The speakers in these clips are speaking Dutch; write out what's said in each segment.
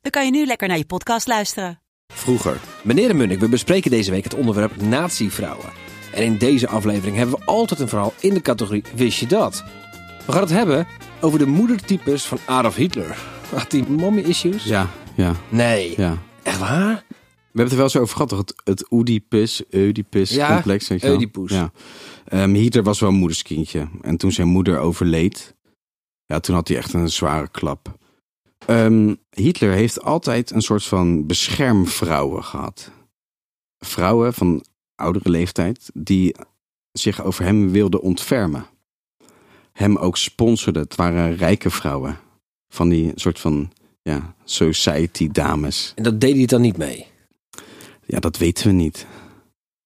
dan kan je nu lekker naar je podcast luisteren. Vroeger. Meneer de Munnik, we bespreken deze week het onderwerp nazi-vrouwen. En in deze aflevering hebben we altijd een verhaal in de categorie Wist je dat? We gaan het hebben over de moedertypes van Adolf Hitler. Had die mommy issues? Ja, ja, Nee. ja. Echt waar? We hebben het er wel eens over gehad, toch? Het, het Oedipus, Oedipus Ja, complex. Weet je wel? Oedipus. Ja. Ehm, Hitler was wel een moederskindje. En toen zijn moeder overleed, ja, toen had hij echt een zware klap. Ehm, Hitler heeft altijd een soort van beschermvrouwen gehad. Vrouwen van oudere leeftijd die zich over hem wilden ontfermen. Hem ook sponsorden. Het waren rijke vrouwen. Van die soort van ja, society dames. En dat deed hij dan niet mee? Ja, dat weten we niet.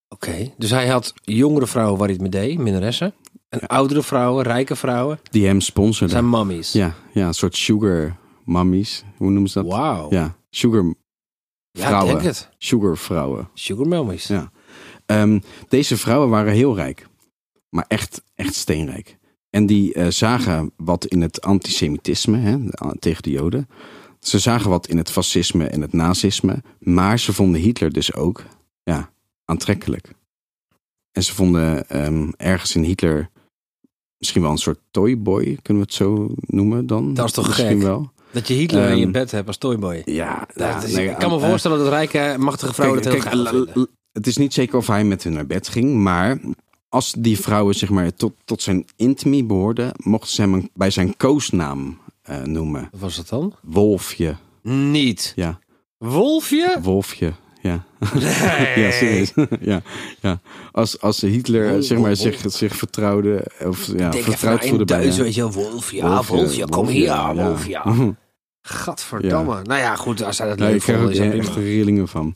Oké. Dus hij had jongere vrouwen waar hij het mee deed, minnaressen. En oudere vrouwen, rijke vrouwen, Die hem sponsorden. zijn mammies. Ja, ja, een soort sugar mummies. Hoe noemen ze dat? Wauw. Ja, sugar, Ja, vrouwen. denk het. sugar vrouwen. Sugar mammies. Ja. Ehm, deze vrouwen waren heel rijk. Maar echt, echt steenrijk. En die eh, zagen wat in het antisemitisme hè, tegen de Joden. Ze zagen wat in het fascisme en het nazisme. Maar ze vonden Hitler dus ook ja, aantrekkelijk. En ze vonden ehm, ergens in Hitler misschien wel een soort toyboy, kunnen we het zo noemen dan? Dat is toch misschien gek? wel. Dat je Hitler in je Ehm, bed hebt als toyboy. Ja, het is- nee, ik kan me eh, voorstellen dat rijke, machtige vrouwen Kijk, het heel kijk, gaaf het is niet zeker of hij met hun naar bed ging, maar als die vrouwen zeg maar, tot, tot zijn intimie behoorden, mochten ze hem bij zijn koosnaam eh, noemen. Wat was dat dan? Wolfje. Niet. Ja, Wolfje? Wolfje. Ja, Nee. ja serieus. ja, ja. Als, als Hitler Wolf, zeg maar, wolf, zich, zich vertrouwde, of ja, Denk vertrouwd voelde bij Duits, hem. weet je wel. Wolfje, ja, Wolfje, kom hier, ja, Ja. Gadverdamme. Nou ja, goed, als hij dat leuk vond, is dat echt rillingen van.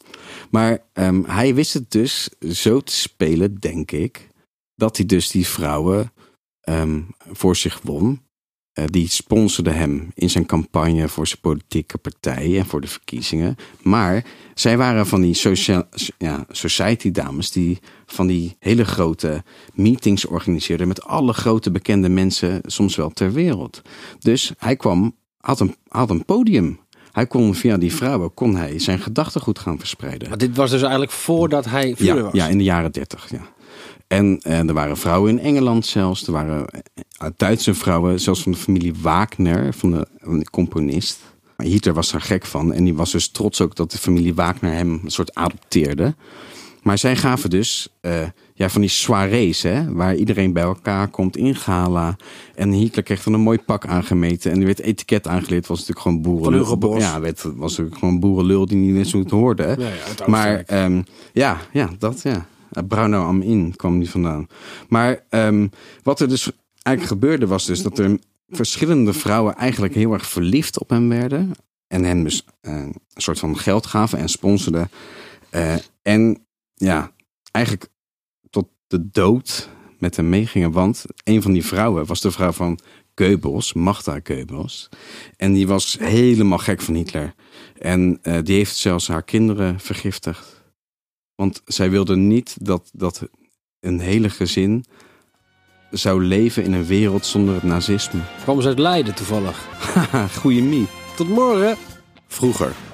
Maar ehm, hij wist het dus zo te spelen, denk ik, dat hij dus die vrouwen ehm, voor zich won. Eh, die sponsorden hem in zijn campagne voor zijn politieke partij en voor de verkiezingen. Maar zij waren van die socia- ja, society dames die van die hele grote meetings organiseerden met alle grote bekende mensen, soms wel ter wereld. Dus hij kwam, had een, had een podium. Hij kon via die vrouwen kon hij zijn gedachtegoed gaan verspreiden. Maar dit was dus eigenlijk voordat hij vuur Ja, was. ja, in de jaren dertig. Ja. En eh, er waren vrouwen in Engeland zelfs. Er waren eh, Duitse vrouwen, zelfs van de familie Wagner, van de, van de componist. Maar Hitler was daar gek van. En die was dus trots ook dat de familie Wagner hem een soort adopteerde. Maar zij gaven dus eh, ja, van die soirées, hè, waar iedereen bij elkaar komt in gala. En Hitler kreeg dan een mooi pak aangemeten. En er werd etiket aangeleerd. was natuurlijk gewoon boerenlul. Van. Ja, het was natuurlijk gewoon boerenlul die niet eens hoe het hoorde. hè. Maar ehm, ja, ja, dat ja. Uh, Bruno am in kwam die vandaan. Maar ehm, wat er dus eigenlijk gebeurde was dus dat er verschillende vrouwen eigenlijk heel erg verliefd op hem werden. En hem dus eh, een soort van geld gaven en sponsorden. Eh, en ja, eigenlijk tot de dood met hem meegingen. Want een van die vrouwen was de vrouw van Goebbels, Magda Goebbels. En die was helemaal gek van Hitler. En eh, die heeft zelfs haar kinderen vergiftigd. Want zij wilde niet dat, dat een hele gezin zou leven in een wereld zonder het nazisme. Kwam ze uit Leiden toevallig. Haha, goeie mie. Tot morgen. Vroeger.